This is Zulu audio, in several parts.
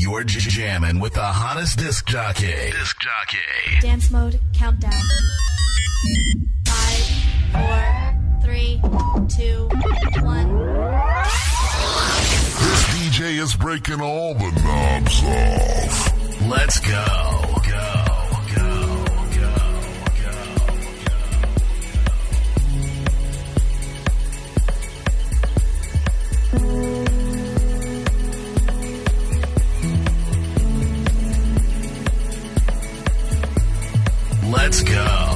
You're jamming with the hottest disc jockey. Disc jockey. Dance mode countdown. Five, four, three, two, one. This DJ is breaking all the knobs off. Let's. Go. Let's go.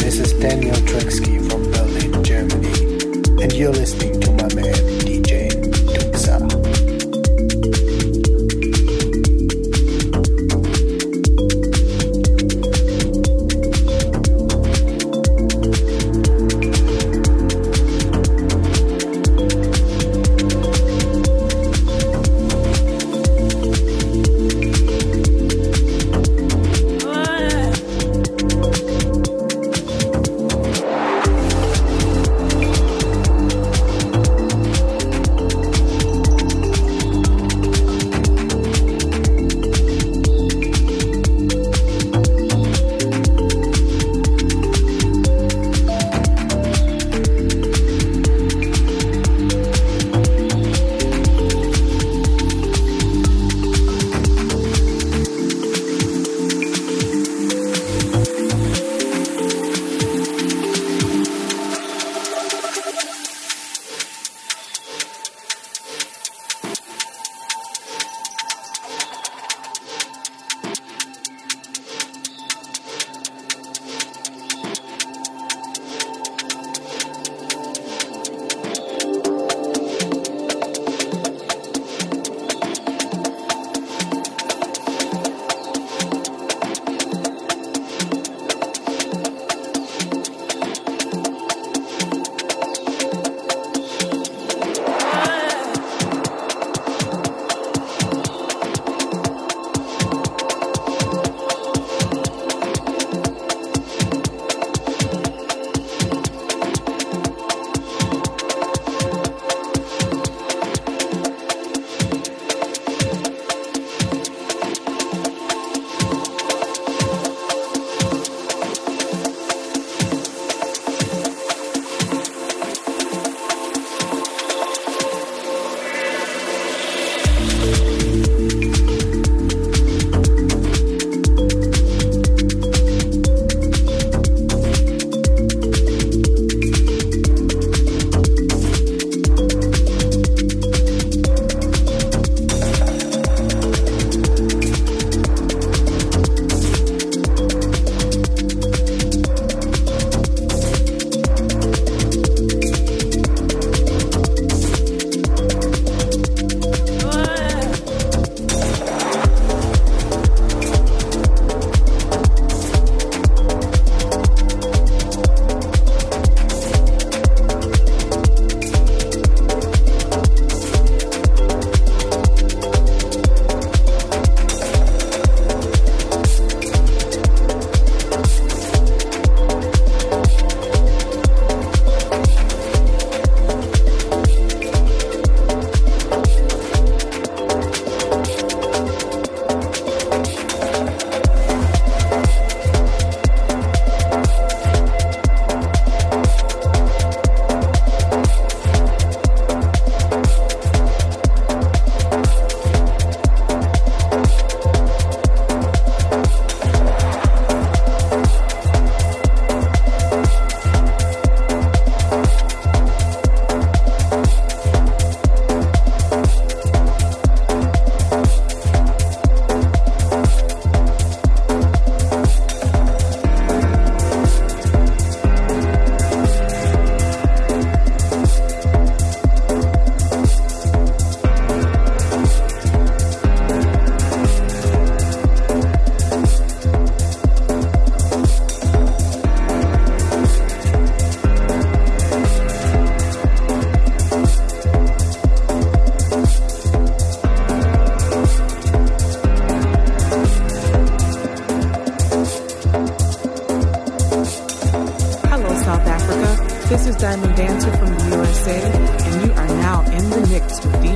this is Daniel Trixke from Berlin, Germany, and you're listening to my man.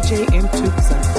DJ M. Tuxa.